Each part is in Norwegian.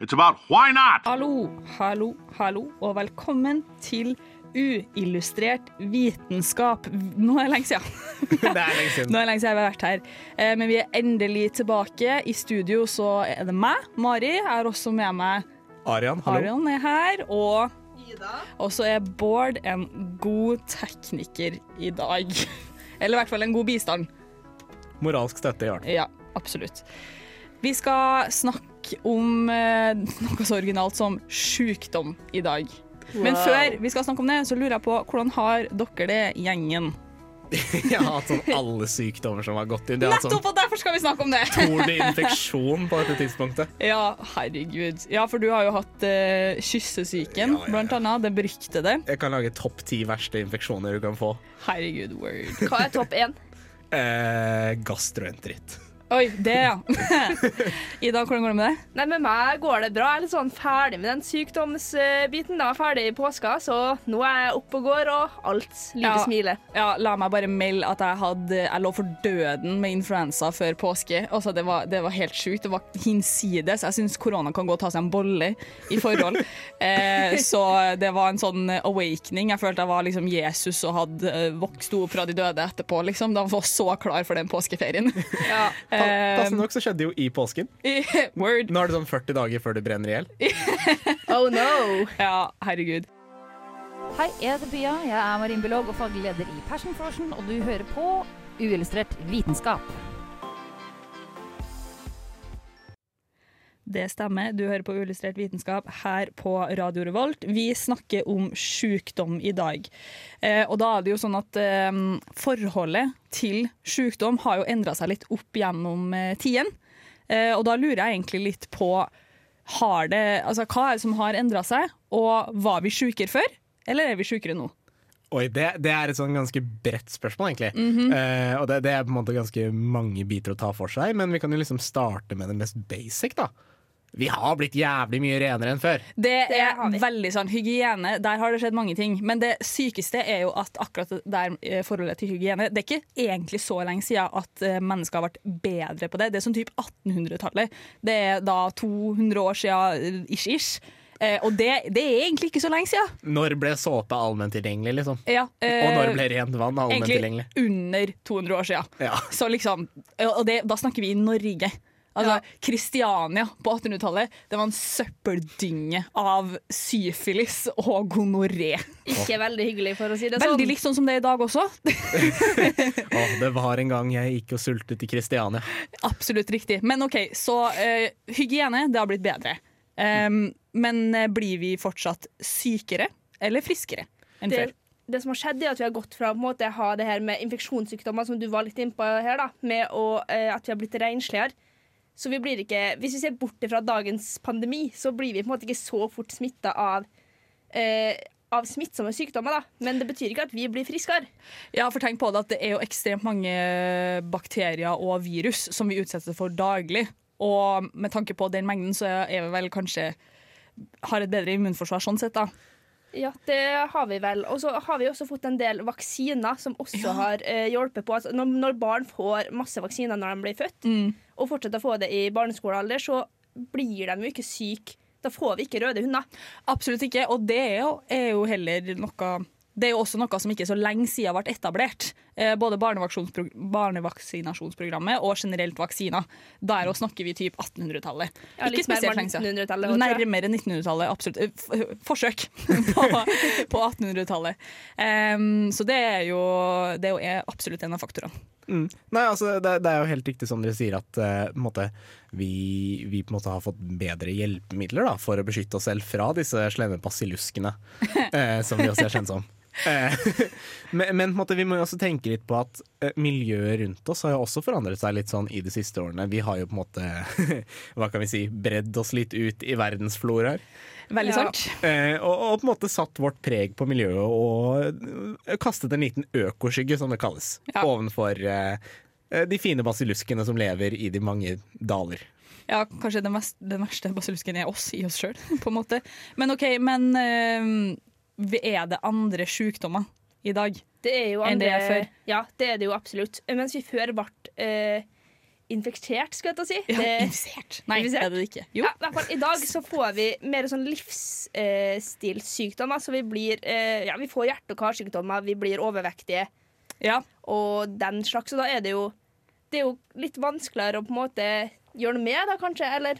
it's about why not. Hallo, hallo, hallo, og velkommen til Uillustrert vitenskap. Nå er det lenge siden. Det er lenge siden. Nå er det lenge siden vi har vært her. Eh, Men vi er endelig tilbake. I studio så er det meg, Mari. Jeg har også med meg Arian, hallo. Arian er her. Og og så er Bård en god tekniker i dag. Eller i hvert fall en god bistand. Moralsk støtte, i hvert fall. Ja, absolutt. Vi skal snakke om eh, noe så originalt som sykdom i dag. Men før vi skal snakke om det, så lurer jeg på hvordan har dere det, gjengen? Jeg har hatt sånn alle sykdommer som har gått inn. Har Nettopp, sånn og derfor skal vi snakke om det! torneinfeksjon på dette tidspunktet. Ja, herregud. Ja, for du har jo hatt uh, kyssesyken, Ja, ja, ja. blant annet. Det beryktede. Jeg kan lage topp ti verste infeksjoner du kan få. Herregud, word. Hva er topp én? Eh, gastroenteritt. Oi, det, ja. Ida, hvordan går det med det? Nei, Med meg går det bra. Jeg er litt sånn ferdig med den sykdomsbiten. Da. Ferdig i påska, så nå er jeg oppe og går, og alt lite Ja. smiler. Ja, la meg bare melde at jeg, hadde, jeg lå for døden med influensa før påske. Altså, det, var, det var helt sjukt. Det var hinsides. Jeg syns korona kan gå og ta seg en bolle i forhold. eh, så det var en sånn awakening. Jeg følte jeg var liksom Jesus og hadde eh, vokst opp fra de døde etterpå. Liksom. Da var jeg så klar for den påskeferien. Ja. Eh, Passende nok så skjedde det jo i påsken. Word. Nå er det sånn 40 dager før du brenner i hjel. Oh no. Ja, herregud. Hei, jeg heter Pia. Jeg er marinbiolog og faglig leder i Passion Frosion, og du hører på Uillustrert vitenskap. Det stemmer. Du hører på Uillustrert vitenskap her på Radio Revolt. Vi snakker om sykdom i dag. Eh, og da er det jo sånn at eh, forholdet til sykdom har jo endra seg litt opp gjennom eh, tiden. Eh, og da lurer jeg egentlig litt på har det, altså, hva er det som har endra seg, og var vi sjukere før, eller er vi sjukere nå? Oi, det, det er et sånn ganske bredt spørsmål, egentlig. eh, og det, det er på en måte ganske mange biter å ta for seg, men vi kan jo liksom starte med det mest basic, da. Vi har blitt jævlig mye renere enn før. Det er det veldig sånn hygiene. Der har det skjedd mange ting. Men det sykeste er jo at akkurat der eh, forholdet til hygiene Det er ikke egentlig så lenge siden at eh, mennesker har vært bedre på det. Det er sånn type 1800-tallet. Det er da 200 år siden, eh, ish-ish. Eh, og det, det er egentlig ikke så lenge siden. Når ble såpe allment tilgjengelig, liksom? Ja, eh, Og når ble rent vann allment egentlig under 200 år siden. Ja. Så liksom, og det, da snakker vi i Norge. Altså, Kristiania på 1800-tallet Det var en søppeldynge av syfilis og gonoré. Ikke veldig hyggelig, for å si det sånn. Veldig likt sånn som det er i dag også. Åh, det var en gang jeg gikk og sultet i Kristiania. Absolutt riktig. Men OK, så uh, hygiene, det har blitt bedre. Um, men eh, blir vi fortsatt sykere eller friskere enn det, før? det som har skjedd, er at vi har gått fra å ha det her med infeksjonssykdommer, som du var litt innpå her, da, med å, eh, at vi har blitt rensligere. Så vi blir ikke, Hvis vi ser bort fra dagens pandemi, så blir vi på en måte ikke så fort smitta av, eh, av smittsomme sykdommer. da. Men det betyr ikke at vi blir friskere. Ja, for tenk på det at det er jo ekstremt mange bakterier og virus som vi utsetter for daglig. Og med tanke på den mengden, så er vi vel kanskje har et bedre immunforsvar sånn sett, da. Ja, det har vi vel. Og så har vi også fått en del vaksiner som også har eh, hjulpet på. Altså, når, når barn får masse vaksiner når de blir født, og fortsetter å få det i barneskolealder, så blir de jo ikke syke. Da får vi ikke røde hunder. Absolutt ikke. Og det er jo, er jo heller noe det er jo også noe som ikke så lenge siden ble etablert. Eh, både barnevaksinasjonsprogrammet og generelt vaksiner. Der også snakker vi typ 1800-tallet. Ja, ikke spesielt lenge siden. 1900-tallet også, tror jeg. Nærmere 1900-tallet, absolutt. Eh, Forsøk på, på 1800-tallet. Um, så det er jo, det er jo absolutt en av faktorene. Mm. Nei, altså, det, det er jo helt riktig som dere sier at uh, måte, vi, vi på en måte har fått bedre hjelpemidler da, for å beskytte oss selv fra disse slemme basilluskene, uh, som vi også er kjent som. Eh, men, men på en måte, vi må jo også tenke litt på at eh, miljøet rundt oss har jo også forandret seg litt sånn i de siste årene. Vi har jo på en måte, hva kan vi si, bredd oss litt ut i verdensfloraer. Veldig Ja. sant. Eh, og, og på en måte satt vårt preg på miljøet og eh, kastet en liten økoskygge, som det kalles, Ja. ovenfor eh, de fine basilluskene som lever i de mange daler. Ja, kanskje den, mest, den verste basilusken er oss i oss sjøl, på en måte. Men OK, men eh, er det andre sykdommer i dag? Det jo Enn det er før. Ja, det er det jo absolutt. Mens vi før ble eh, infektert, skal jeg ta si. Ja, Det- infisert. Nei, Infisert? er det ikke? Jo. Ja, i dag så får vi mer sånn livsstilssykdommer. Så vi blir eh, Ja, vi får hjerte- og karsykdommer, vi blir overvektige Ja. og den slags. Og da er det jo Det er jo litt vanskeligere å på en måte gjøre noe med, da kanskje? Eller?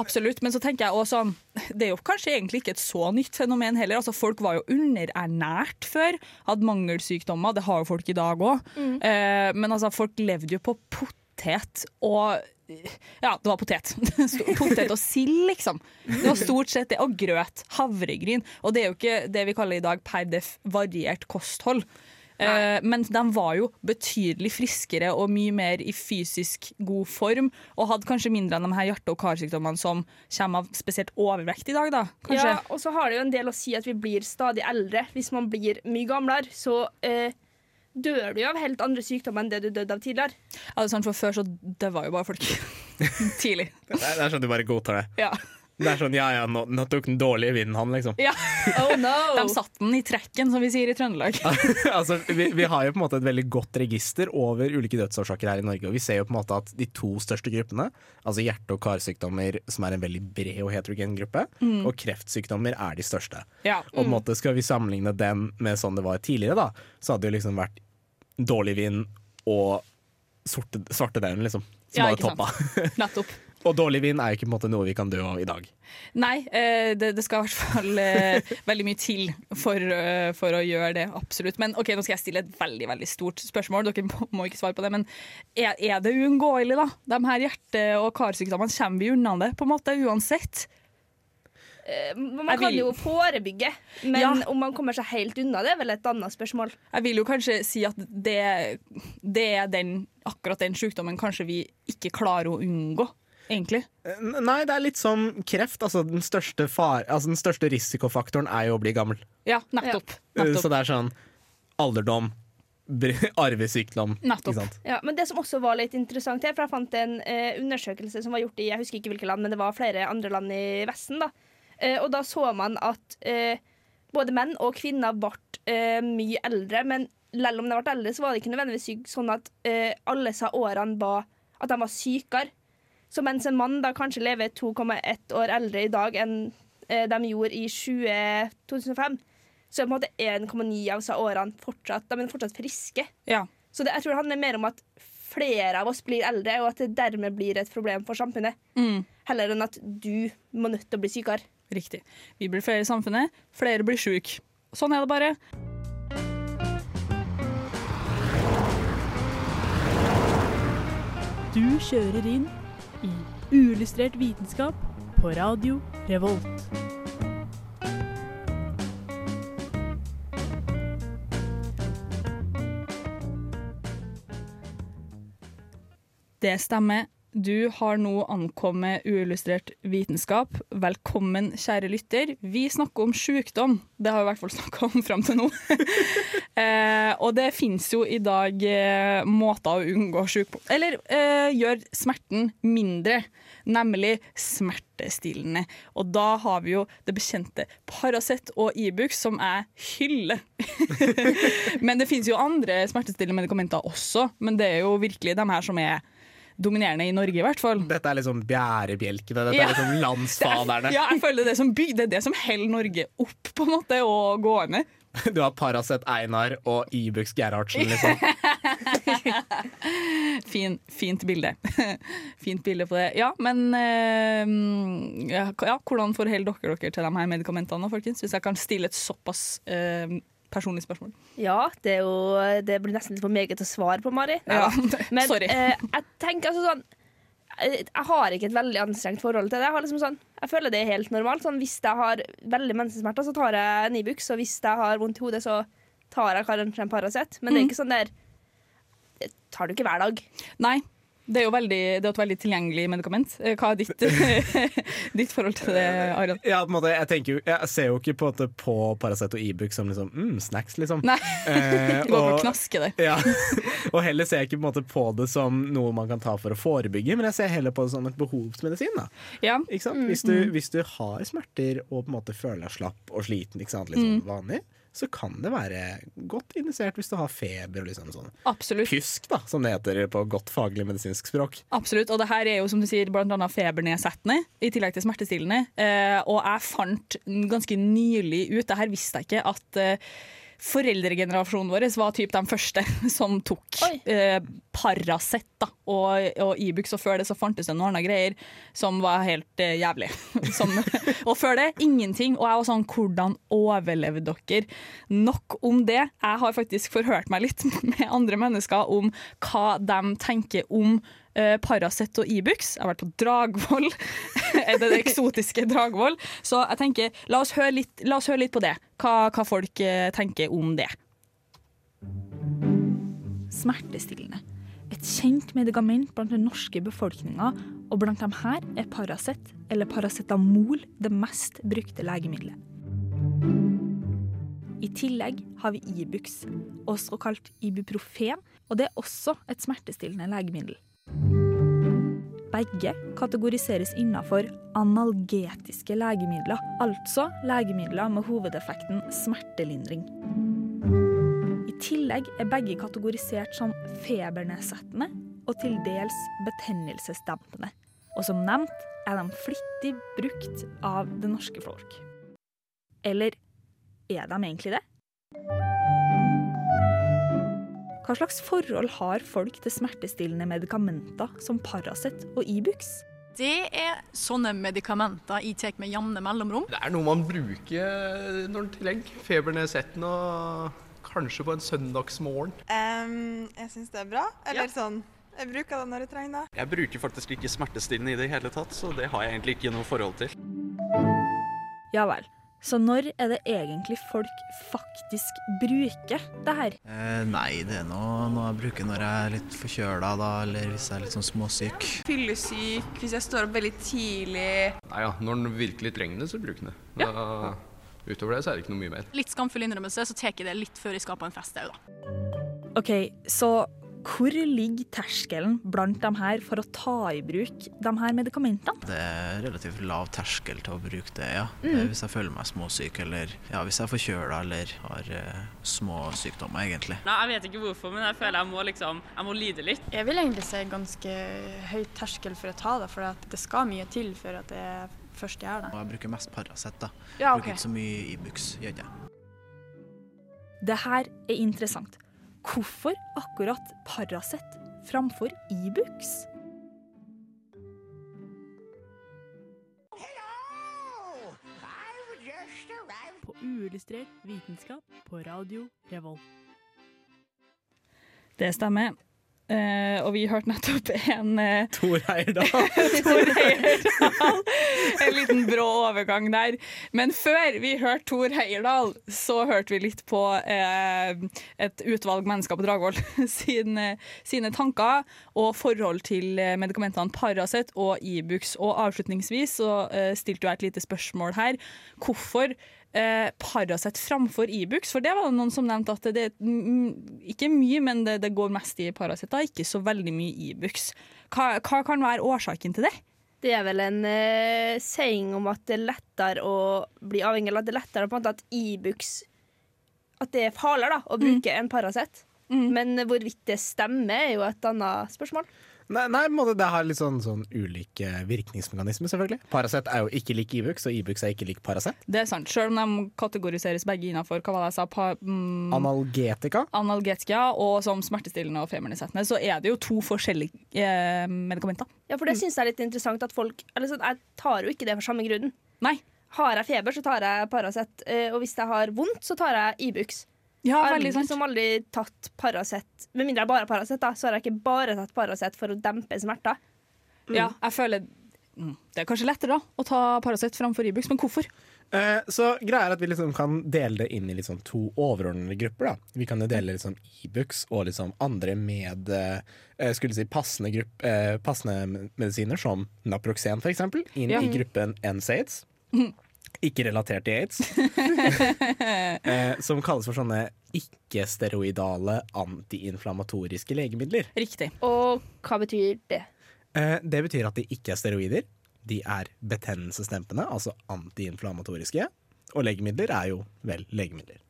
Absolutt, men så tenker jeg også sånn Det er jo kanskje egentlig ikke et så nytt fenomen heller. Altså, folk var jo underernært før, hadde mangelsykdommer. Det har jo folk i dag òg. Eh, men altså, folk levde jo på potet og Ja, det var potet. potet og sild, liksom. Det var stort sett det. Og grøt. Havregryn. Og det er jo ikke det vi kaller i dag per def variert kosthold. Eh, men de var jo betydelig friskere og mye mer i fysisk god form, og hadde kanskje mindre enn de her hjerte- og karsykdommene som kommer av spesielt overvekt i dag. da, kanskje. Ja, og så har det jo en del å si at vi blir stadig eldre. Hvis man blir mye gamlere, så eh, dør du jo av helt andre sykdommer enn det du døde av tidligere. Ja, det er sant, for Før så døva jo bare folk tidlig. Det er, sånn sånn du bare godtar det. Ja. Det er sånn, ja ja, nå, nå tok den dårlige vinden han, liksom. ja. Oh no! De satt den i trekken, som vi sier i Trøndelag. altså, vi, vi har jo på en måte et veldig godt register over ulike dødsårsaker her i Norge. Og vi ser jo på en måte at de to største gruppene, altså hjerte- og karsykdommer, som er en veldig bred og heterogen gruppe, og kreftsykdommer er de største. Ja. Og på en måte skal vi sammenligne den med sånn det var tidligere, da, så hadde det jo liksom vært dårlig vind og sorte, svartedauden, liksom. Som Ja, var toppa. Nettopp. Og dårlig vind er jo ikke på en måte noe vi kan dø av i dag. Nei, eh, det, det skal i hvert fall eh, veldig mye til for, eh, for å gjøre det. Absolutt. Men ok, nå skal jeg stille et veldig veldig stort spørsmål. Dere må, må ikke svare på det. Men er, er det uunngåelig, da? De her hjerte- og karsykdommene kommer vi unna det, på en måte, uansett? Eh, Man kan jo forebygge, men Ja. om man kommer seg helt unna, det er vel et annet spørsmål. Jeg vil jo kanskje si at det, det er den, akkurat den sykdommen kanskje vi ikke klarer å unngå, egentlig. Nei, det er litt som kreft. Altså, den, største far, altså, den største risikofaktoren er jo å bli gammel. Ja, nettopp. Ja. nettopp. Så det er sånn alderdom, arvesykdom. Nettopp. Ikke sant? Ja, men det som også var litt interessant her, for jeg fant en eh, undersøkelse som var gjort i jeg husker ikke hvilke land, men det var flere andre land i Vesten. da. Eh, og da så man at eh, både menn og kvinner ble eh, mye eldre, men selv om de ble eldre, så var det ikke nødvendigvis syk, sånn at eh, alle sa årene var at de var sykere. Så mens en mann da kanskje lever 2,1 år eldre i dag enn eh, de gjorde i 20, 2005, så er på en måte 1,9 av disse årene fortsatt, de er fortsatt friske. Ja. Så det, jeg tror det handler mer om at flere av oss blir eldre, og at det dermed blir et problem for samfunnet. Mm. Heller enn at du må nødt til å bli sykere. Riktig. Vi blir flere i samfunnet, flere blir sjuke. Sånn er det bare. Du kjører inn uillustrert vitenskap på radio Revolt. Det stemmer. Du har nå ankommet uillustrert vitenskap. Velkommen, kjære lytter. Vi snakker om sykdom. Det har vi i hvert fall snakka om fram til nå. eh, og det fins jo i dag eh, måter å unngå sykdom Eller eh, gjøre smerten mindre, nemlig smertestillende. Og da har vi jo det bekjente Paracet og Ibux, som jeg hyller. men det fins jo andre smertestillende medikamenter også, men det er jo virkelig de her som er dominerende i Norge, i hvert fall. Dette er liksom bjærebjelkene. Dette Ja. er liksom landsfaderne. Ja, jeg føler det som, byg, det er det som holder Norge opp på en måte, og gående. Du har Paracet Einar og Ibux Gerhardsen, liksom. Fin, fint bilde. fint bilde på det. Ja, men eh, ja, hvordan forholder dere dere til de her medikamentene, folkens? Hvis jeg kan stille et såpass eh, personlig spørsmål. Ja, det, er jo, det blir nesten litt for meget å svare på, Mari. Ja, Men sorry. eh, jeg tenker altså sånn jeg, har ikke et veldig anstrengt forhold til det. Jeg, har liksom sånn, jeg føler det er helt normalt. Sånn, hvis jeg har veldig mensensmerter, så tar jeg en Ibux. Og hvis jeg har vondt i hodet, så tar jeg kanskje en Paracet. Men det er ikke sånn der Det tar du ikke hver dag. Nei. Det er jo veldig, det er et veldig tilgjengelig medikament. Eh, Hva er ditt, ditt forhold til det, Arild? Ja, på en måte, jeg, tenker jeg ser jo ikke på, på Paracet og Ibux som liksom, mm, snacks, liksom. Nei. Eh, Du går og- knaske der. Ja, og heller ser jeg ikke på, en måte, på det som noe man kan ta for å forebygge, men jeg ser heller på det som et behovsmedisin. Da. Ja. Ikke sant? Hvis, du, hvis du har smerter og på en måte føler deg slapp og sliten, ikke sant? Litt sånn vanlig, så kan det være godt indisert hvis du har feber og liksom sånn Absolutt. pysk, da, som det heter på godt faglig medisinsk språk. Absolutt, og det her er jo som du sier blant annet febernedsettende i tillegg til smertestillende. Eh, og jeg fant ganske nylig ut, det her visste jeg ikke, at eh, foreldregenerasjonen vår var typ den første som tok eh, Paracet da, og, og Ibux, og før det så fantes det noen andre greier som var helt eh, jævlig. Som, og før det ingenting. Og jeg var sånn, hvordan overlevde dere? Nok om det. Jeg har faktisk forhørt meg litt med andre mennesker om hva de tenker om eh, Paracet og Ibux. Jeg har vært på Dragvoll, det, det eksotiske Dragvoll. Så jeg tenker, la oss høre litt, oss høre litt på det. Hva, hva folk eh, tenker om det. Smertestillende. Et kjent medikament blant den norske befolkninga, og blant dem her er Paracet, eller paracetamol, det mest brukte legemiddelet. I tillegg har vi Ibux, også kalt ibuprofen, og det er også et smertestillende legemiddel. Begge kategoriseres innenfor analgetiske legemidler, altså legemidler med hovedeffekten smertelindring. I tillegg er begge kategorisert som febernedsettende og til dels betennelsesdempende. Og som nevnt er de flittig brukt av det norske folk. Eller er de egentlig det? Hva slags forhold har folk til smertestillende medikamenter som Paracet og Ibux? Det er sånne medikamenter jeg tar med jevne mellomrom. Det er noe man bruker når det trenger Febernedsettende og kanskje på en søndagsmorgen. jeg syns det er bra. Eller sånn Jeg bruker det når jeg trenger det. Jeg bruker faktisk ikke smertestillende i det hele tatt, så det har jeg egentlig ikke noe forhold til. Ja vel. Så når er det egentlig folk faktisk bruker det her? Eh, nei, det er noe, noe jeg bruker når jeg er litt forkjøla, da, eller hvis jeg er litt sånn småsyk. Fyllesyk, hvis jeg står opp veldig tidlig. Nei ja, når den virkelig trenger det, så bruker den det. Da, utover det så er det ikke noe mye mer. Litt skamfull innrømmelse, så tar jeg det litt før jeg skal på en fest òg, da. OK, så hvor ligger terskelen blant de her for å ta i bruk de her medikamentene? Det er relativt lav terskel til å bruke det, ja. Mm. Eh, Hvis jeg føler meg småsyk, eller ja, hvis jeg er forkjøla eller har uh, små sykdommer, egentlig. Nei, Jeg vet ikke hvorfor, men jeg føler jeg må liksom, jeg må lide litt. Jeg vil egentlig se ganske høy terskel for å ta det, for at det skal mye til for at jeg først gjør det. Og jeg bruker mest Paracet, da. Ja, ok. Bruker ikke så mye Ibux, gjør ikke jeg. Det her er interessant. Hvorfor akkurat Paracet framfor Ibux? På uillustrert vitenskap på Radio Revolt. Det stemmer. Eh, og vi hørte nettopp en uh, Tor Heyerdahl. Tor Heyerdahl. En liten brå overgang der. Men før vi hørte Tor Heyerdahl, så hørte vi litt på uh, et utvalg mennesker på Dragvoll sine, sine tanker og forhold til medikamentene Paracet og Ibux. Og avslutningsvis så stilte jeg et lite spørsmål her. Hvorfor eh, Paracet framfor Ibux? For det var det noen som nevnte at det er mm, ikke mye, men det, det går mest i Paracet, ikke så veldig mye Ibux. Hva, hva kan være årsaken til det? Det er vel en eh, saying om at det er lettere å bli avhengig, eller at det er lettere på en måte at Ibux At det er farligere da, å bruke enn Paracet. Men hvorvidt det stemmer, er jo et annet spørsmål. Nei, nei det har litt sånn, sånn ulike virkningsmekanismer, selvfølgelig. Paracet er jo ikke lik Ibux, og Ibux er ikke lik Paracet. Det er sant, selv om de kategoriseres begge innenfor hva var det jeg sa, pa, mm, Analgetika. analgetika og som smertestillende og feminisettende, så er det jo to forskjellige eh, medikamenter. Ja, for det syns jeg er litt interessant at folk eller sånn, Jeg tar jo ikke det for samme grunnen. Nei. Har jeg feber, så tar jeg Paracet. eh, Og hvis jeg har vondt, så tar jeg Ibux. Ja, jeg har liksom aldri tatt Paracet Med mindre jeg bare har Paracet, da, så har jeg ikke bare tatt Paracet for å dempe smerter. Ja, jeg føler mm, Det er kanskje lettere da å ta Paracet framfor Ibux, men hvorfor? Eh, så greia er at vi liksom kan dele det inn i liksom to overordnede grupper. Da. Vi kan jo dele liksom Ibux og liksom andre med eh, skulle si passende, grupp, eh, passende medisiner, som Naproxen f.eks., inn Ja. i gruppen NSAIDs. Ikke relatert til aids. eh, som kalles for sånne ikke-steroidale antiinflamatoriske legemidler. Riktig. Og hva betyr det? Eh, det betyr at de ikke er steroider. De er betennelsesdempende, altså antiinflamatoriske. Og legemidler er jo vel legemidler.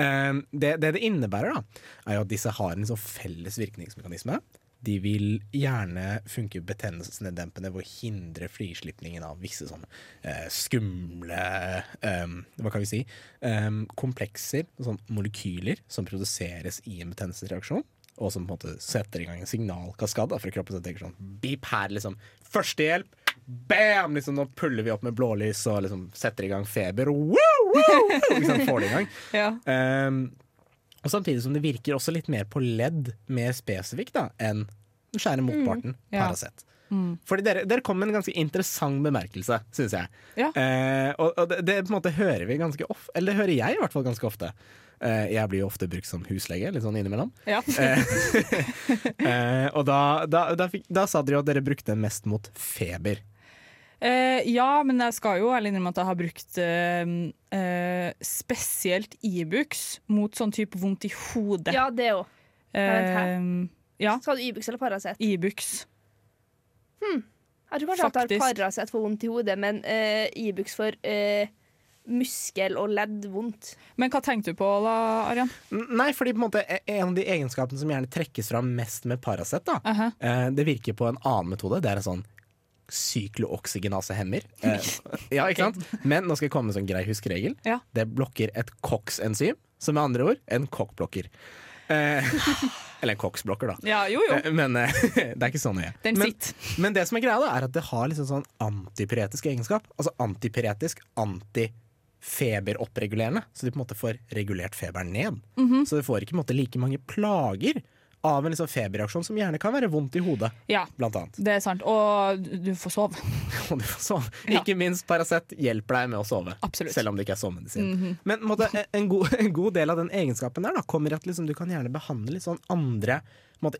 Eh, det, det det innebærer, da, er jo at disse har en sånn felles virkningsmekanisme. De vil gjerne funke betennelsesneddempende ved å hindre frislipningen av visse sånne eh, skumle eh, Hva kan vi si? Eh, komplekser, sånn molekyler, som produseres i en betennelsesreaksjon. Og som på en måte setter i gang en signalkaskade for kroppen. som tenker sånn Beep her, liksom. Førstehjelp! Bam! Liksom, nå puller vi opp med blålys og liksom setter i gang feber. Woo, woo! Liksom, får det i gang. Ja. Um, og samtidig som det virker også litt mer på ledd, mer spesifikt da, enn den skjære motparten, Mm, ja. Paracet. Mm. Fordi dere, dere kom med en ganske interessant bemerkelse, syns jeg. Ja. Eh, og og det, det på en måte hører vi ganske ofte, eller det hører jeg i hvert fall ganske ofte. Eh, jeg blir jo ofte brukt som huslege, litt sånn innimellom. Ja. Eh, og da, da, da, fikk, da sa dere jo at dere brukte den mest mot feber. Eh, ja, men jeg skal jo ærlig innrømme at jeg har brukt eh, eh, spesielt Ibux mot sånn type vondt i hodet. Ja, det òg. Eh, ja. Skal du Ibux eller Paracet? Ibux. Hmm. Jeg tror kanskje Faktisk. jeg tar Paracet for vondt i hodet, men eh, Ibux for eh, muskel- og leddvondt. Men hva tenkte du på da, Arian? Nei, fordi på en måte e- en av de egenskapene som gjerne trekkes fram mest med Paracet, da, uh -huh. det virker på en annen metode. Det er en sånn syklooksygenasehemmer. Eh, ja, ikke sant? Men nå skal jeg komme med en sånn grei huskeregel. Ja. Det blokker et COX-enzym, som med andre ord en kokkblokker. Eh, eller en koksblokker, da. Ja, jo, jo. Eh, Men eh, det er ikke så nøye. Den men, men det som er greia, da, er at det har liksom sånn antipyretisk egenskap. Altså antipyretisk, antifeberoppregulerende. Så de på en måte får regulert feberen ned. Mhm. Så du får ikke måte like mange plager av en liksom feberreaksjon som gjerne kan være vondt i hodet, Ja, blant annet. det er sant. Og du får sove. Og du får sove. Ja. Ikke minst Paracet hjelper deg med å sove, Absolutt. selv om det ikke er sovemedisin. Mhm. Men måtte, en, god, en god del av den egenskapen der da, kommer at liksom, du kan gjerne behandle litt sånn andre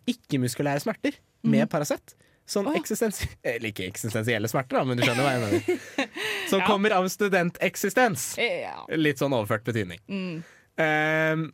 ikke-muskulære smerter med Mhm. Paracet. Sånn eksistensi eller ikke eksistensielle smerter, da, men du skjønner hva jeg mener. Som Ja. kommer av studenteksistens. Ja. Litt sånn overført betydning. Mm. Ehm,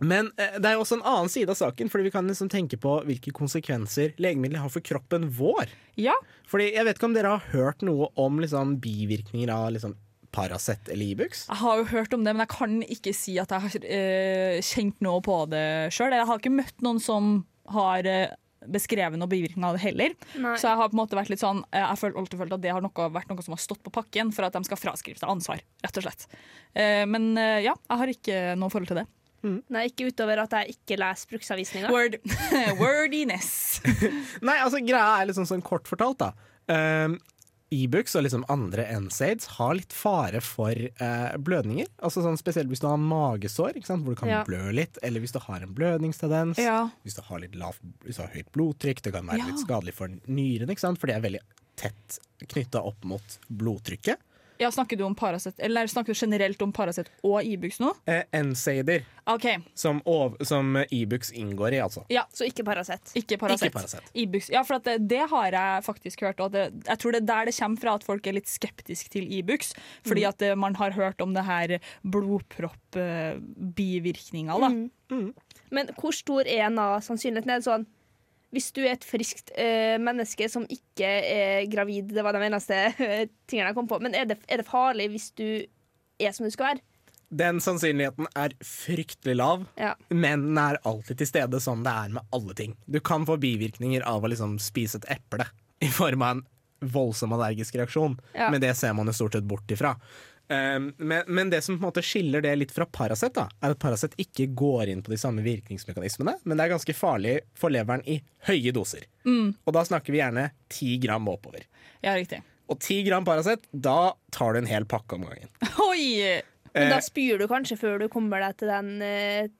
men eh, det er jo også en annen side av saken, fordi vi kan liksom tenke på hvilke konsekvenser legemidler har for kroppen vår. Ja. Fordi Jeg vet ikke om dere har hørt noe om liksom, bivirkninger av liksom, Paracet eller Ibux? Jeg har jo hørt om det, men jeg kan ikke si at jeg har eh, kjent noe på det sjøl. Jeg har ikke møtt noen som har eh, beskrevet noen bivirkninger av det heller. Nei. Så jeg har på en måte vært litt sånn eh, Jeg har alltid følt at det har noe, vært noe som har stått på pakken for at de skal fraskrive seg ansvar, rett og slett. Eh, men eh, ja, jeg har ikke noe forhold til det. Nei, ikke utover at jeg ikke leser bruksanvisninga. Word. Wordiness. Nei, altså greia er liksom sånn, kort fortalt, da. Um, Ibux og liksom andre NSAIDs har litt fare for eh, blødninger. Altså sånn Spesielt hvis du har magesår, ikke sant? hvor du kan Ja. blø litt. Eller hvis du har en blødningstendens. Ja. Hvis, du har litt lav, hvis du har høyt blodtrykk. Det kan være Ja. litt skadelig for nyrene, for det er veldig tett knytta opp mot blodtrykket. Ja, Snakker du om Paracet, eller snakker du generelt om Paracet og Ibux nå? Eh, NSAIDer, Okay. som, som Ibux inngår i, altså. Ja. Så ikke Paracet. Ikke Paracet. Paracet. Ja, for at det, det har jeg faktisk hørt. Og det, jeg tror det er der det kommer fra at folk er litt skeptiske til Ibux. Fordi Mm. at eh, man har hørt om det her blodpropp-bivirkninga, da. Mm. Men hvor stor er en av sannsynligheten? Er det sånn hvis du er et friskt eh, menneske som ikke er gravid, det var de eneste eh, tingene jeg kom på, men er det, er det farlig hvis du er som du skal være? Den sannsynligheten er fryktelig lav, Ja. men den er alltid til stede, som det er med alle ting. Du kan få bivirkninger av å liksom spise et eple i form av en voldsom allergisk reaksjon, Ja. men det ser man jo stort sett bort ifra. Um, men, men det som på en måte skiller det litt fra Paracet, er at Paracet ikke går inn på de samme virkningsmekanismene, men det er ganske farlig for leveren i høye doser. Mm. Og da snakker vi gjerne 10 gram oppover. Ja, riktig. Og 10 gram Paracet, da tar du en hel pakke om gangen. Oi! Men da Eh, spyr du kanskje før du kommer deg til den eh,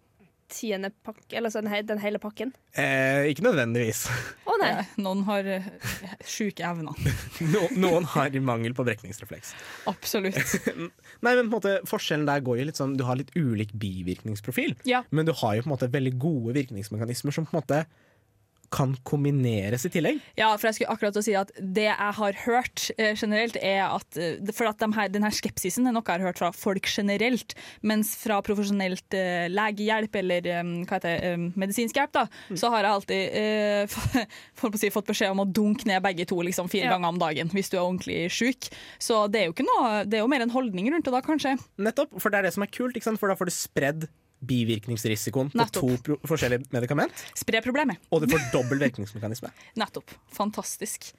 tiende pakke, eller så den, he den hele pakken? eh, ikke nødvendigvis. Å Eh, Noen har eh, sjuke evner. No, noen har mangel på brekningsrefleks. Absolutt. Nei, men på en måte Forskjellen der går jo litt sånn Du har litt ulik bivirkningsprofil, Ja. men du har jo på en måte veldig gode virkningsmekanismer som på en måte kan kombineres i tillegg. Ja, for jeg skulle akkurat å si at det jeg har hørt eh, generelt, er at eh, For at de her, denne skepsisen er noe jeg har hørt fra folk generelt, mens fra profesjonelt eh, legehjelp eller eh, hva heter det, eh, medisinsk hjelp, da, så har jeg alltid eh, for å si, fått beskjed om å dunke ned begge to liksom, fire Ja. ganger om dagen hvis du er ordentlig sjuk. Så det er jo ikke noe Det er jo mer en holdning rundt det da, kanskje. Nettopp, for det er det som er kult, ikke sant? for da får du spredd bivirkningsrisikoen på to forskjellige medikament. Spre problemet. Og du får dobbel virkningsmekanisme. Nettopp. Fantastisk.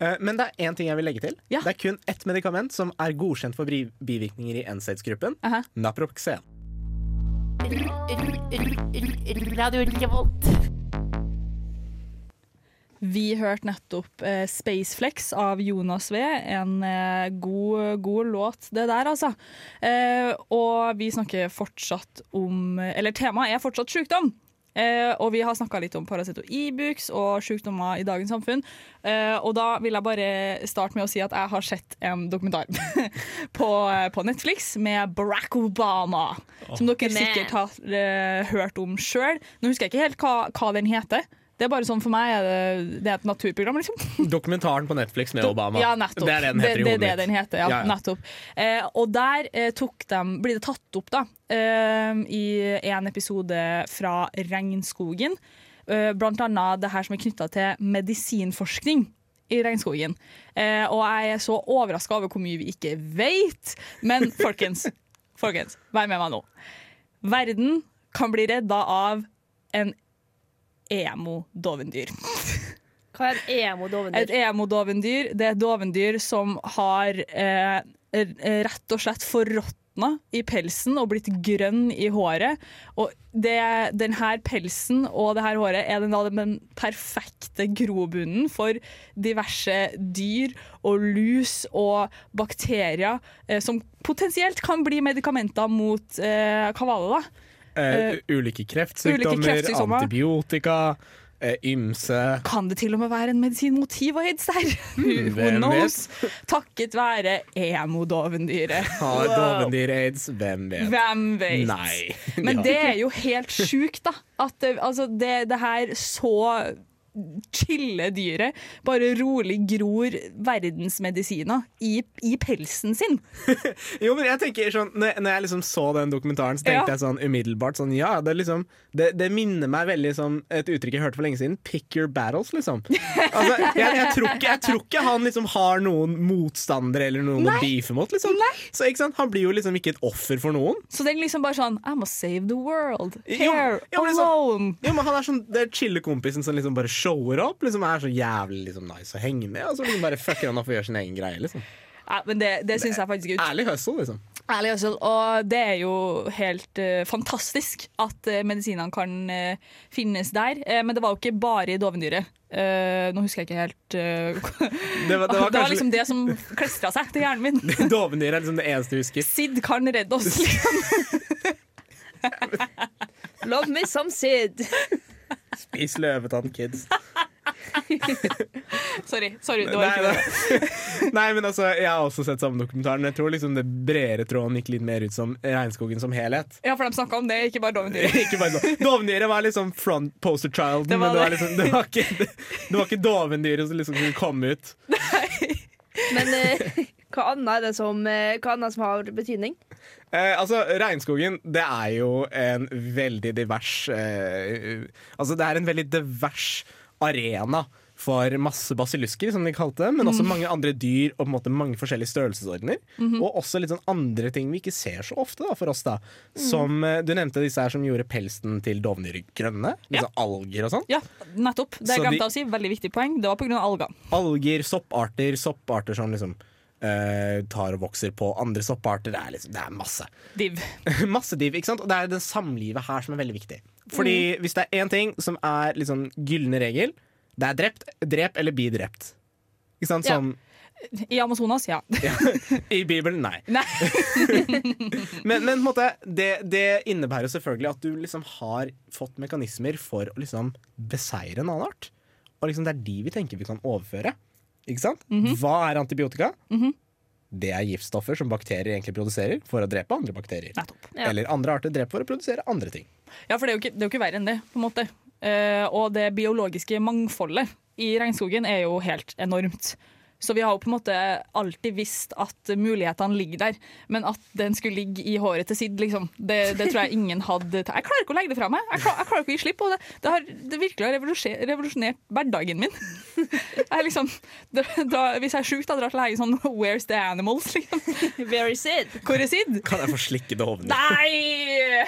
Eh, Men det er én ting jeg vil legge til. Det er kun ett medikament som er godkjent for bivirkninger i NSAIDs-gruppen. Naproxen. Radio Revolt. Vi hørte nettopp eh, Spaceflex av Jonas V. En eh, god, god låt, det der, altså. Eh, og vi snakker fortsatt om Eller temaet er fortsatt sykdom. Eh, og vi har snakka litt om Paracet og Ibux og sykdommer i dagens samfunn. Eh, og da vil jeg bare starte med å si at jeg har sett en dokumentar på, på Netflix med Barack Obama. Som dere Man. sikkert har eh, hørt om sjøl. Nå husker jeg ikke helt hva, hva den heter. Det er bare sånn For meg det, det er et naturprogram, liksom. Dokumentaren på Netflix med Obama. Ja, nettopp. Det er det den heter det, i det, hodet det mitt. den heter, ja, Ja, ja. nettopp. Eh, og der eh, tok de, blir det tatt opp da, eh, i en episode fra Regnskogen. Eh, blant annet det her som er knytta til medisinforskning i regnskogen. Eh, og jeg er så overraska over hvor mye vi ikke vet. Men folkens, folkens, vær med meg nå. Verden kan bli redda av en emo-dovendyr. Hva er et emo-dovendyr? Et emo-dovendyr det er et dovendyr som har eh, rett og slett forråtna i pelsen og blitt grønn i håret. Og det, den her pelsen og det her håret er den, den perfekte grobunnen for diverse dyr og lus og bakterier eh, som potensielt kan bli medikamenter mot eh, kavaler. da? Eh, ulike kreftsykdommer, ulike kreftsykdommer. antibiotika, eh, ymse Kan det til og med være en medisin mot hiv og aids der? Who hvem knows? Takket være emo-dovendyret. Har Wow. dovendyr aids? Hvem vet? Hvem vet? Nei. Men det er jo helt sjukt, da. At altså det, det her så chille dyret bare rolig gror verdensmedisiner i, i pelsen sin. Jo, men jeg tenker sånn Når når jeg liksom så den dokumentaren, så tenkte Ja. jeg sånn umiddelbart sånn Ja, det liksom det, det minner meg veldig som et uttrykk jeg hørte for lenge siden. Pick your battles, liksom. Altså, jeg, jeg, tror ikke, jeg tror ikke han liksom har noen motstandere eller noen å Nei. beefe mot, liksom. Så ikke sant? Han blir jo liksom ikke et offer for noen. Så det er liksom bare sånn I'm gonna save the world. Jo, Here, ja, men liksom- alone. Jo, men Han er sånn Det er chille-kompisen som liksom bare shower opp. Liksom Er så jævlig liksom nice å henge med. Og så liksom bare fucker han opp og gjør sin egen greie. liksom Ja, men det, det syns jeg faktisk er ut. Ærlig hustle, liksom. Ærlig hustle, Og det er jo helt uh, fantastisk at uh, medisinene kan uh, finnes der. Eh, men det var jo ikke bare i dovendyret. Eh, nå husker jeg ikke helt Det var- det var kanskje- liksom det som klistra seg til hjernen min. Dovendyret er liksom det eneste du husker. Sid kan redde oss. Liksom. Love me some Sid. Spis løvetann, kids. sorry, sorry, det var ikke det. nei. Men altså, Jeg har også sett samme dokumentaren. Jeg tror liksom det bredere tråden gikk litt mer ut som regnskogen som helhet. Ja, for de snakka om det, ikke bare dovendyret. Dovendyret var liksom front poster child, Det men det var, liksom, det var ikke, det, det var ikke dovendyret som liksom skulle komme ut. Nei. Men eh, hva annet er det som, eh, hva annet som har betydning? Eh, altså, Regnskogen det er jo en veldig divers eh, Altså, det er en veldig divers arena for masse basillusker, som de kalte det, men også mm. mange andre dyr og på en måte mange forskjellige størrelsesordener. Mhm. Og også litt sånn andre ting vi ikke ser så ofte da, for oss. da Mhm. Som mm. Du nevnte disse her som gjorde pelsen til dovendyr grønne. Ja. sånn alger og sånn. Ja, nettopp. Det jeg glemte de- å si. Veldig viktig poeng. Det var pga. alger. Alger, sopparter, sopparter som liksom eh, tar og vokser på andre sopparter. Det er, liksom, det er masse. Div. masse div, ikke sant? Og det er det samlivet her som er veldig viktig. Fordi Mm. hvis det er én ting som er liksom gylne regel, det er drept, drep eller bli drept. Ikke sant? Ja. I Amazonas, ja. i Bibelen, nei. Nei. Men, men måte, det, det innebærer selvfølgelig at du liksom har fått mekanismer for å liksom beseire en annen art. og liksom det er de vi tenker vi kan overføre. Ikke sant? Mhm. Hva er antibiotika? Det er giftstoffer som bakterier egentlig produserer for å drepe andre bakterier. Ja. Eller andre arter dreper for å produsere andre ting. Ja, for det er jo ikke, det er jo ikke verre enn det, på en måte. Uh, og det biologiske mangfoldet i regnskogen er jo helt enormt. Så vi har jo på en måte alltid visst at mulighetene ligger der, men at den skulle ligge i håret til Sid, liksom, det, det tror jeg ingen hadde Jeg klarer ikke å legge det fra meg. Jeg, klarer, jeg klarer ikke å gi slipp. på det, det har det virkelig har revolusjonert hverdagen min. Jeg liksom, da, da, hvis jeg er sjuk, da drar jeg til legen sånn Where's the animals? Liksom. Where is Sid? Hvor er Sid? Kan jeg få slikke det hovnet? Nei!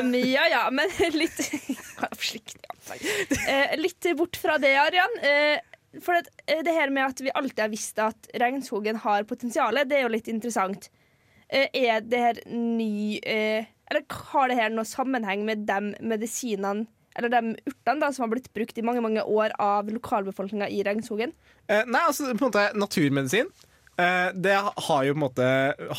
Um, ja ja, men litt Kan jeg få slikke det? Ja, takk. Eh, litt bort fra det, Arian. Eh, for at, eh, det her med at vi alltid har visst at regnskogen har potensial, det er jo litt interessant. Eh, er det her ny eh, Eller har det her noe sammenheng med de medisinene eller de urtene da, som har blitt brukt i mange mange år av lokalbefolkninga i regnskogen? Eh, nei, altså på en måte naturmedisin. Eh, det har jo på en måte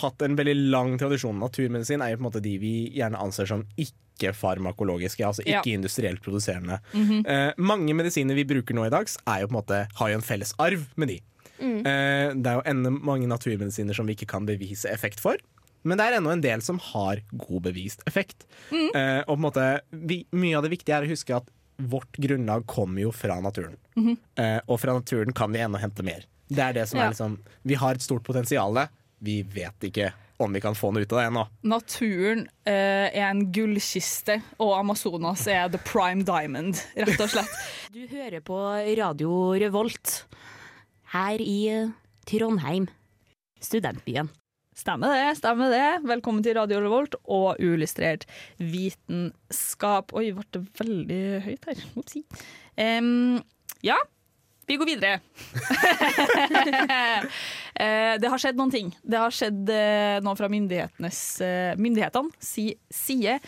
hatt en veldig lang tradisjon. Naturmedisin er jo på en måte de vi gjerne anser som ikke-farmakologiske, altså Ja. ikke industrielt produserende. Mhm. eh, mange medisiner vi bruker nå i dag, er jo måte, har jo en felles arv med de. Mm. Eh, det er jo enda mange naturmedisiner som vi ikke kan bevise effekt for. Men det er ennå en del som har god bevist effekt. Mm. Og på en måte, vi, mye av det viktige er å huske at vårt grunnlag kommer jo fra naturen. Eh, og fra naturen kan vi ennå hente mer. Det er det som Ja. er liksom Vi har et stort potensial. Vi vet ikke om vi kan få noe ut av det ennå. Naturen eh, er en gullkiste, og Amazonas er the prime diamond, rett og slett. Du hører på Radio Revolt her i eh, Trondheim, studentbyen. Stemmer det. stemmer det. Velkommen til Radio Revolt og uillustrert vitenskap. Oi, ble det veldig høyt her. Opsi. Em, ja, vi går videre. Eh, det har skjedd noen ting. Det har skjedd eh, noe fra myndighetenes eh, myndighetene si side.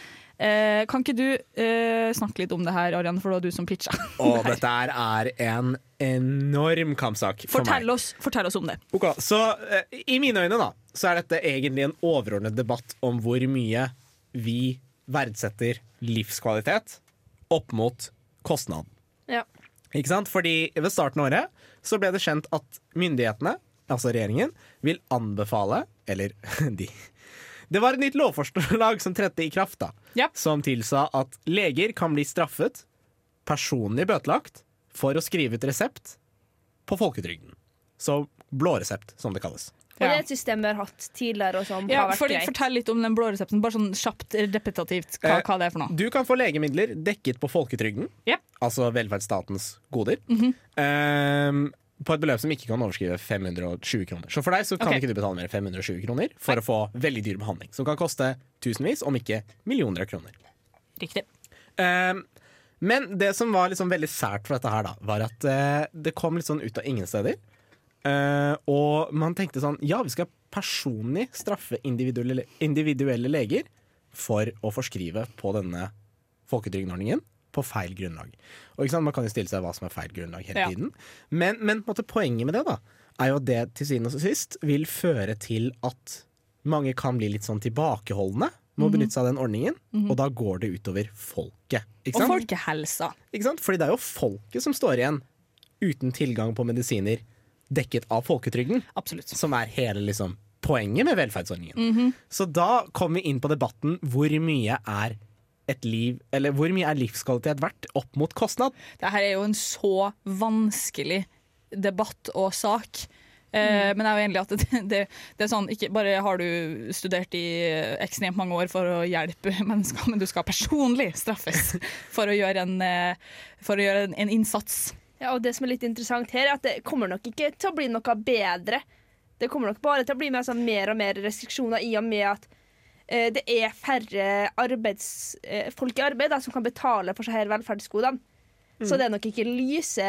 Eh, kan ikke du eh, snakke litt om det her, Arian, for det var du som pitcha. Og dette her er en enorm kampsak for meg. Fortell oss, fortell oss om det. Ok, så I mine øyne da Så er dette egentlig en overordnet debatt om hvor mye vi verdsetter livskvalitet opp mot kostnad. Ja. Ikke sant? Fordi ved starten av året så ble det kjent at myndighetene, altså regjeringen, vil anbefale Eller de Det var et nytt lovforslag som trådte i kraft, da. Som tilsa at leger kan bli straffet, personlig bøtelagt, for å skrive ut resept på folketrygden. Så blåresept, som det kalles. Og det er et system vi har hatt tidligere, og som Ja, har vært fordi, greit. fortell litt om den blå resepten, bare sånn kjapt repetitivt hva, Eh, hva det er for noe. Du kan få legemidler dekket på folketrygden, altså velferdsstatens goder, Mhm. ehm, på et beløp som ikke kan overskrive 520 kroner. Så for deg så kan okay. ikke du betale mer enn 520 kroner for å få veldig dyr behandling, som kan koste tusenvis, om ikke millioner av kroner. Riktig. Ehm, men det som var liksom veldig sært for dette her, da, var at eh, det kom litt sånn ut av ingen steder. Eh, og man tenkte sånn Ja, vi skal personlig straffe individuelle, individuelle leger for å forskrive på denne folketrygdordningen på feil grunnlag. Og Man kan jo stille seg hva som er feil grunnlag hele Ja. tiden. Men, men måte, poenget med det da er jo at det til syvende og sist vil føre til at mange kan bli litt sånn tilbakeholdne med å Mhm. benytte seg av den ordningen, Mhm. og da går det utover folket. Og folkehelsa. Fordi det er jo folket som står igjen uten tilgang på medisiner dekket av folketrygden. Som er hele liksom, poenget med velferdsordningen. Mhm. Så da kommer vi inn på debatten hvor mye er et liv, eller hvor mye er livskvalitet verdt opp mot kostnad? Det her er jo en så vanskelig debatt og sak. Mm. Men jeg er jo enig at det, det, det er sånn, ikke bare har du studert i ekstremt mange år for å hjelpe mennesker, men du skal personlig straffes for å gjøre en, eh, for å gjøre en, en innsats. Ja, og det som er litt interessant her, er at det kommer nok ikke til å bli noe bedre. Det kommer nok bare til å bli med sånn, mer og mer restriksjoner i og med at eh, det er færre arbeids, eh, folk i arbeid da, som kan betale for her velferdsgodene. Mm. Så det er nok ikke lyse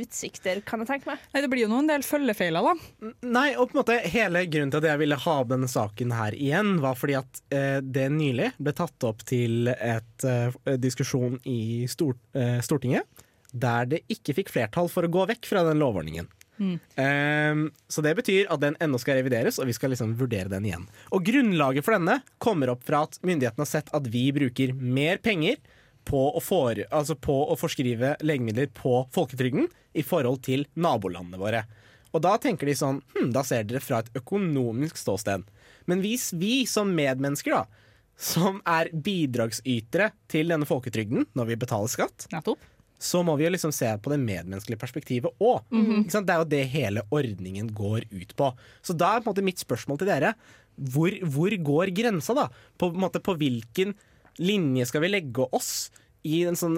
utsikter, kan jeg tenke meg. Nei, Det blir jo noen del følgefeiler, da. Nei, og på en måte hele grunnen til at jeg ville ha opp denne saken her igjen, var fordi at eh, det nylig ble tatt opp til et eh, diskusjon i Stor eh, Stortinget, der det ikke fikk flertall for å gå vekk fra den lovordningen. Mm. Um, så det betyr at den ennå skal revideres, og vi skal liksom vurdere den igjen. Og grunnlaget for denne kommer opp fra at myndighetene har sett at vi bruker mer penger på å, for, altså på å forskrive legemidler på folketrygden i forhold til nabolandene våre. Og da tenker de sånn hm, Da ser dere fra et økonomisk ståsted. Men hvis vi som medmennesker, da, som er bidragsytere til denne folketrygden når vi betaler skatt, så må vi jo liksom se på det medmenneskelige perspektivet òg. Mhm. Det er jo det hele ordningen går ut på. Så da er på en måte mitt spørsmål til dere hvor, hvor går grensa, da? På, en måte, på hvilken linje skal vi legge oss? i den sånn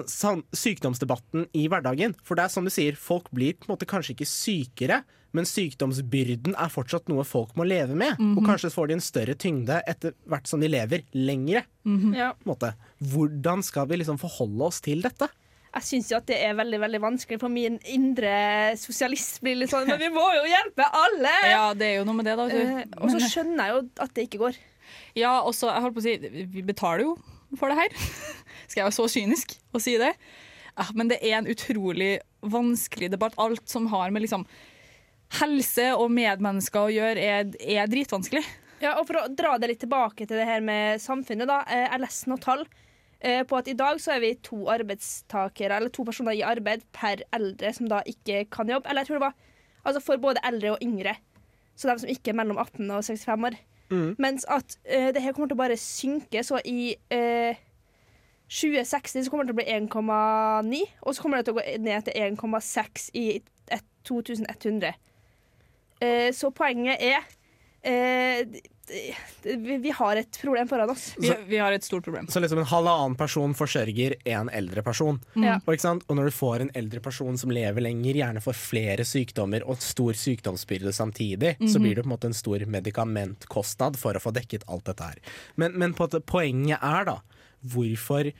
sykdomsdebatten i hverdagen. For det er som du sier, folk blir på en måte kanskje ikke sykere, men sykdomsbyrden er fortsatt noe folk må leve med. Og Mhm. kanskje får de en større tyngde etter hvert som de lever lengre. Mm -hmm. ja. Hvordan skal vi liksom forholde oss til dette? Jeg syns jo at det er veldig veldig vanskelig, for min indre sosialist blir litt sånn Men vi må jo hjelpe alle! Ja, det er jo noe med det, da. Uh. Og så skjønner jeg jo at det ikke går. Ja, og så, jeg holdt på å si, vi betaler jo for det her. Skal jeg være så kynisk å si det? Ja, men det er en utrolig vanskelig debatt. Alt som har med liksom helse og medmennesker å gjøre, er, er dritvanskelig. Ja, og For å dra det litt tilbake til det her med samfunnet, da. eh, Jeg leste noen tall på at i dag så er vi to arbeidstakere, eller to personer i arbeid per eldre som da ikke kan jobbe. Eller jeg tror det var altså for både eldre og yngre. Så de som ikke er mellom 18 og 65 år. Mm. Mens at uh, det her kommer til å bare synke, så i uh, 2060 så kommer det til å bli 1,9, og så kommer det til å gå ned til 1,6 i et- 2100. Uh, så poenget er eh, vi, vi har et problem foran oss. Vi, vi har et stort problem. Så liksom en halvannen person forsørger en eldre person. Mm. Og, ikke sant? og når du får en eldre person som lever lenger, gjerne får flere sykdommer og stor sykdomsbyrde samtidig, så Mhm. blir det på en måte en stor medikamentkostnad for å få dekket alt dette her. Men, men på poenget er da, hvorfor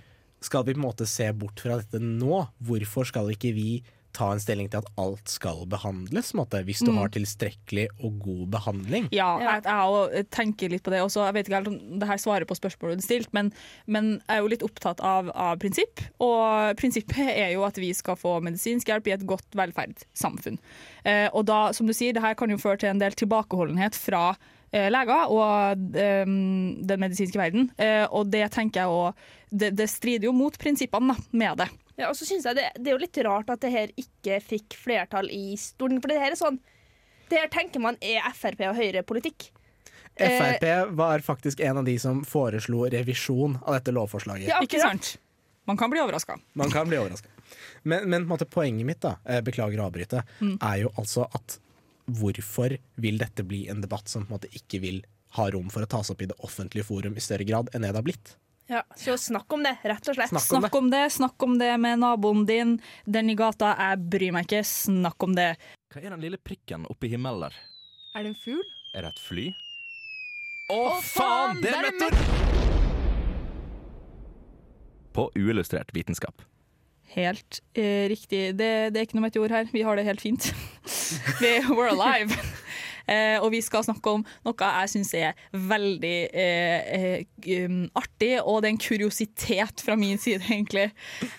skal vi på en måte se bort fra dette nå? Hvorfor skal ikke vi ta en stilling til at alt skal behandles, måte, hvis du Mm. har tilstrekkelig og god behandling? Ja, jeg, jeg tenker litt på det også. Jeg vet ikke helt om det her svarer på spørsmålet du stilte, men, men jeg er jo litt opptatt av, av prinsipp. Og prinsippet er jo at vi skal få medisinsk hjelp i et godt velferdssamfunn. Eh, og da, som du sier, det her kan jo føre til en del tilbakeholdenhet fra eh, leger og eh, den medisinske verden. Eh, og det tenker jeg òg det, det strider jo mot prinsippene med det. Ja, og så synes jeg det, det er jo litt rart at det her ikke fikk flertall i Stortinget. For det her er sånn Det her tenker man er Frp og Høyre-politikk. Eh, Frp var faktisk en av de som foreslo revisjon av dette lovforslaget. Ja, Ikke sant? Man kan bli overraska. Man kan bli overraska. Men, men på en måte, poenget mitt, da, eh, beklager å avbryte, Mm. er jo altså at hvorfor vil dette bli en debatt som på en måte ikke vil ha rom for å tas opp i det offentlige forum i større grad enn det det har blitt? Ja, så snakk om det, rett og slett. Snakk om det. snakk om det med naboen din. Den i gata, jeg bryr meg ikke. Snakk om det. Hva er den lille prikken oppe i himmelen der? Er det en fugl? Er det et fly? Å, faen! Det er meteor! På uillustrert vitenskap. Helt eh, riktig. Det, det er ikke noe meteor her. Vi har det helt fint. we're alive. Eh, og vi skal snakke om noe jeg syns er veldig eh, eh, um, artig, og det er en kuriositet fra min side, egentlig.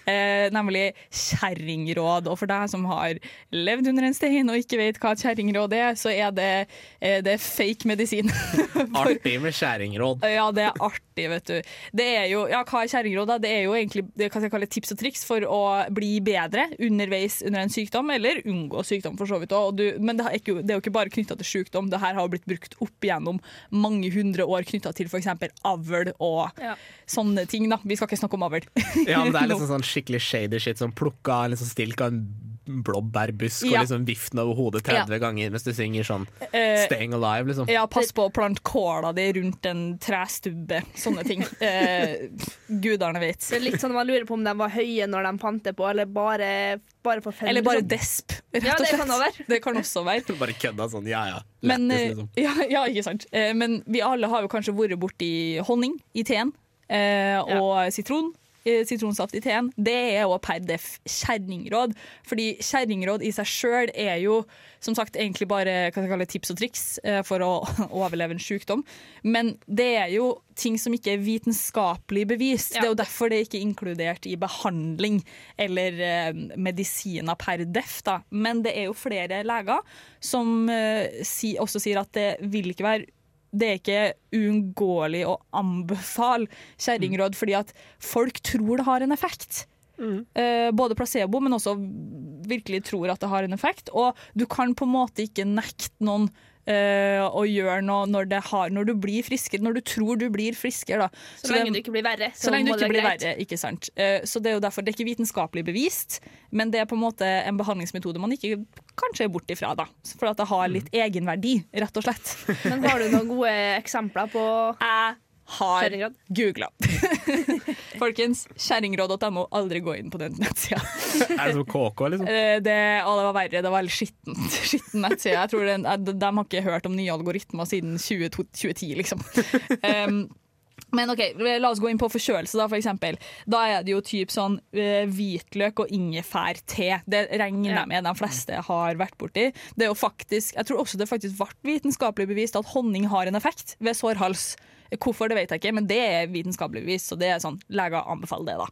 Eh, nemlig kjerringråd. Og for deg som har levd under en stein og ikke vet hva kjerringråd er, så er det, det er fake medisin. Artig med kjerringråd. Ja, det er artig, vet du. Det er jo, ja, hva er kjerringråd? da? Det er jo egentlig det kan jeg kalle tips og triks for å bli bedre underveis under en sykdom, eller unngå sykdom for så vidt òg. Men det er, ikke, det er jo ikke bare knytta til sykdom, det her har blitt brukt opp igjennom mange hundre år knytta til f.eks. avl og Ja. sånne ting. da. Vi skal ikke snakke om avl. Ja, men det er liksom sånn skikkelig shady shit som plukka en liksom stilk av en blåbærbusk Ja. og liksom viften over hodet 30 Ja. ganger mens du synger sånn Eh, Staying Alive, liksom. Ja, pass på å plante kåla di rundt en trestubbe. Sånne ting. Eh, gudene vet. Det er litt sånn Man lurer på om de var høye når de fant det på, eller bare, bare for fem, Eller bare sånn. desp, rett Ja, det kan også være. Det kan også være. Bare kødda sånn, ja ja. Men, Lættis, eh, liksom. ja, ja, ikke sant. Eh, Men vi alle har jo kanskje vært borti honning i teen, eh, og sitron. Eh, Sitronsaft i teen. Det er jo per def kjerringråd. Fordi kjerringråd i seg sjøl er jo som sagt egentlig bare kalle, tips og triks eh, for å overleve en sykdom. Men det er jo ting som ikke er vitenskapelig bevist. Det er jo derfor det ikke er inkludert i behandling eller eh, medisiner per def. Da. Men det er jo flere leger som eh, si, også sier at det vil ikke være det er ikke uunngåelig å anbefale kjerringråd, fordi at folk tror det har en effekt. Eh, både placebo, men også virkelig tror at det har en effekt. Og du kan på en måte ikke nekte noen eh, å gjøre noe når, det har, når du blir friskere, når du tror du blir friskere. Da. Så lenge du ikke blir verre. Så lenge du ikke blir greit. verre, ikke sant. Uh, Så det er jo derfor det er ikke vitenskapelig bevist, men det er på en måte en behandlingsmetode man ikke kanskje er bort ifra, da. For at det har litt egenverdi, rett og slett. Men har du noen gode eksempler på Jeg har googla. Folkens, kjerringråd.no, aldri gå inn på den nettsida. Er det som KK, liksom? Eh, Det, å, det var verre. Det var veldig skitten, Skitten nettside. Jeg tror den, eh, de, de har ikke hørt om nye algoritmer siden 20, 2010, liksom. Um, men ok, La oss gå inn på forkjølelse. Da for eksempel. Da er det jo typ sånn uh, hvitløk og ingefærte. Det regner jeg med de fleste har vært borti. Det er jo faktisk, Jeg tror også det faktisk ble vitenskapelig bevist at honning har en effekt ved sår hals. Hvorfor, det vet jeg ikke, men det er vitenskapelig bevist. Så det er sånn, leger anbefaler det, da.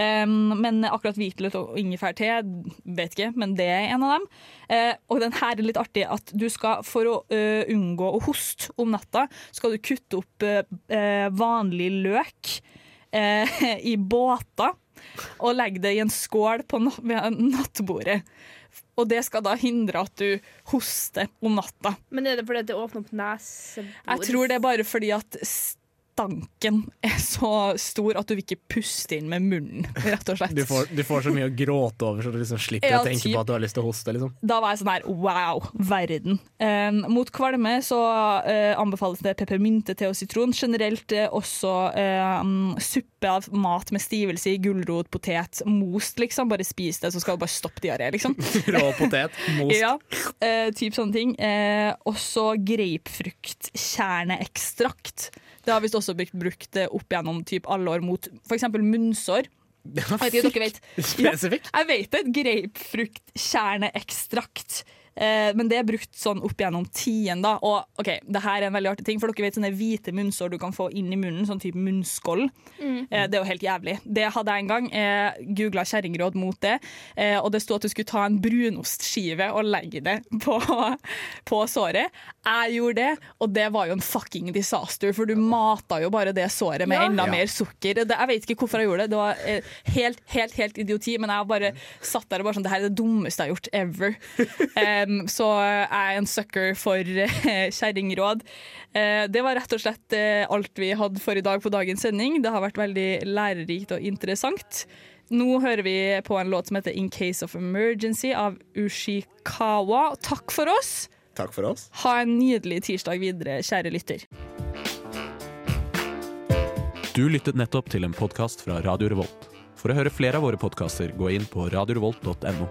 Um, men akkurat hvitløk og ingefærte, vet ikke, men det er en av dem. Uh, og den her er litt artig at du skal, for å uh, unngå å hoste om natta, skal du kutte opp uh, vanlig løk i båter og legge det i en skål på nattbordet. Og det skal da hindre at du hoster om natta. Men er det fordi det åpner opp nesebor? Jeg tror det er bare fordi at stanken er så stor at du vil ikke puste inn med munnen, rett og slett. Du får, du får så mye å gråte over, så du liksom slipper Ja, å tenke på at du har lyst til å hoste. Liksom. Da var jeg sånn her wow, verden. Um, mot kvalme så uh, anbefales det peppermynte, te og sitron. Generelt uh, også um, suppe av mat med stivelse i gulrot, potet, most, liksom. Bare spis det, så skal du bare stoppe diaré, liksom. Rå potet, most. Ja, uh, typ sånne ting. Også grapefruktkjerneekstrakt. Det har visst også blitt brukt uh, opp gjennom typ alle år mot f.eks. munnsår. Jeg vet ikke om dere vet. Spesifikt. Ja, jeg vet det. Grapefruktkjerneekstrakt. Eh, men det er brukt sånn opp gjennom tiden. da Og ok, det her er en veldig artig ting, for dere vet sånne hvite munnsår du kan få inn i munnen, sånn type munnskål. Mm. Eh, det er jo helt jævlig. Det hadde jeg en gang. Eh, Googla kjerringråd mot det, eh, og det sto at du skulle ta en brunostskive og legge det på, på såret. Jeg gjorde det, og det var jo en fucking disaster, for du mata jo bare det såret med Ja. enda Ja. mer sukker. Det, jeg vet ikke hvorfor jeg gjorde det. Det var eh, helt, helt, helt idioti, men jeg bare satt der og bare sånn Det her er det dummeste jeg har gjort ever. Em, så jeg er en sucker for eh, kjerringråd. Uh, det var rett og slett eh, alt vi hadde for i dag på dagens sending. Det har vært veldig lærerikt og interessant. Nå hører vi på en låt som heter 'In Case of Emergency' av Ushikawa. Takk for oss. Takk for oss. Ha en nydelig tirsdag videre, kjære lytter. Du lyttet nettopp til en podkast fra Radio Revolt. For å høre flere av våre podkaster, gå inn på radiorevolt.no.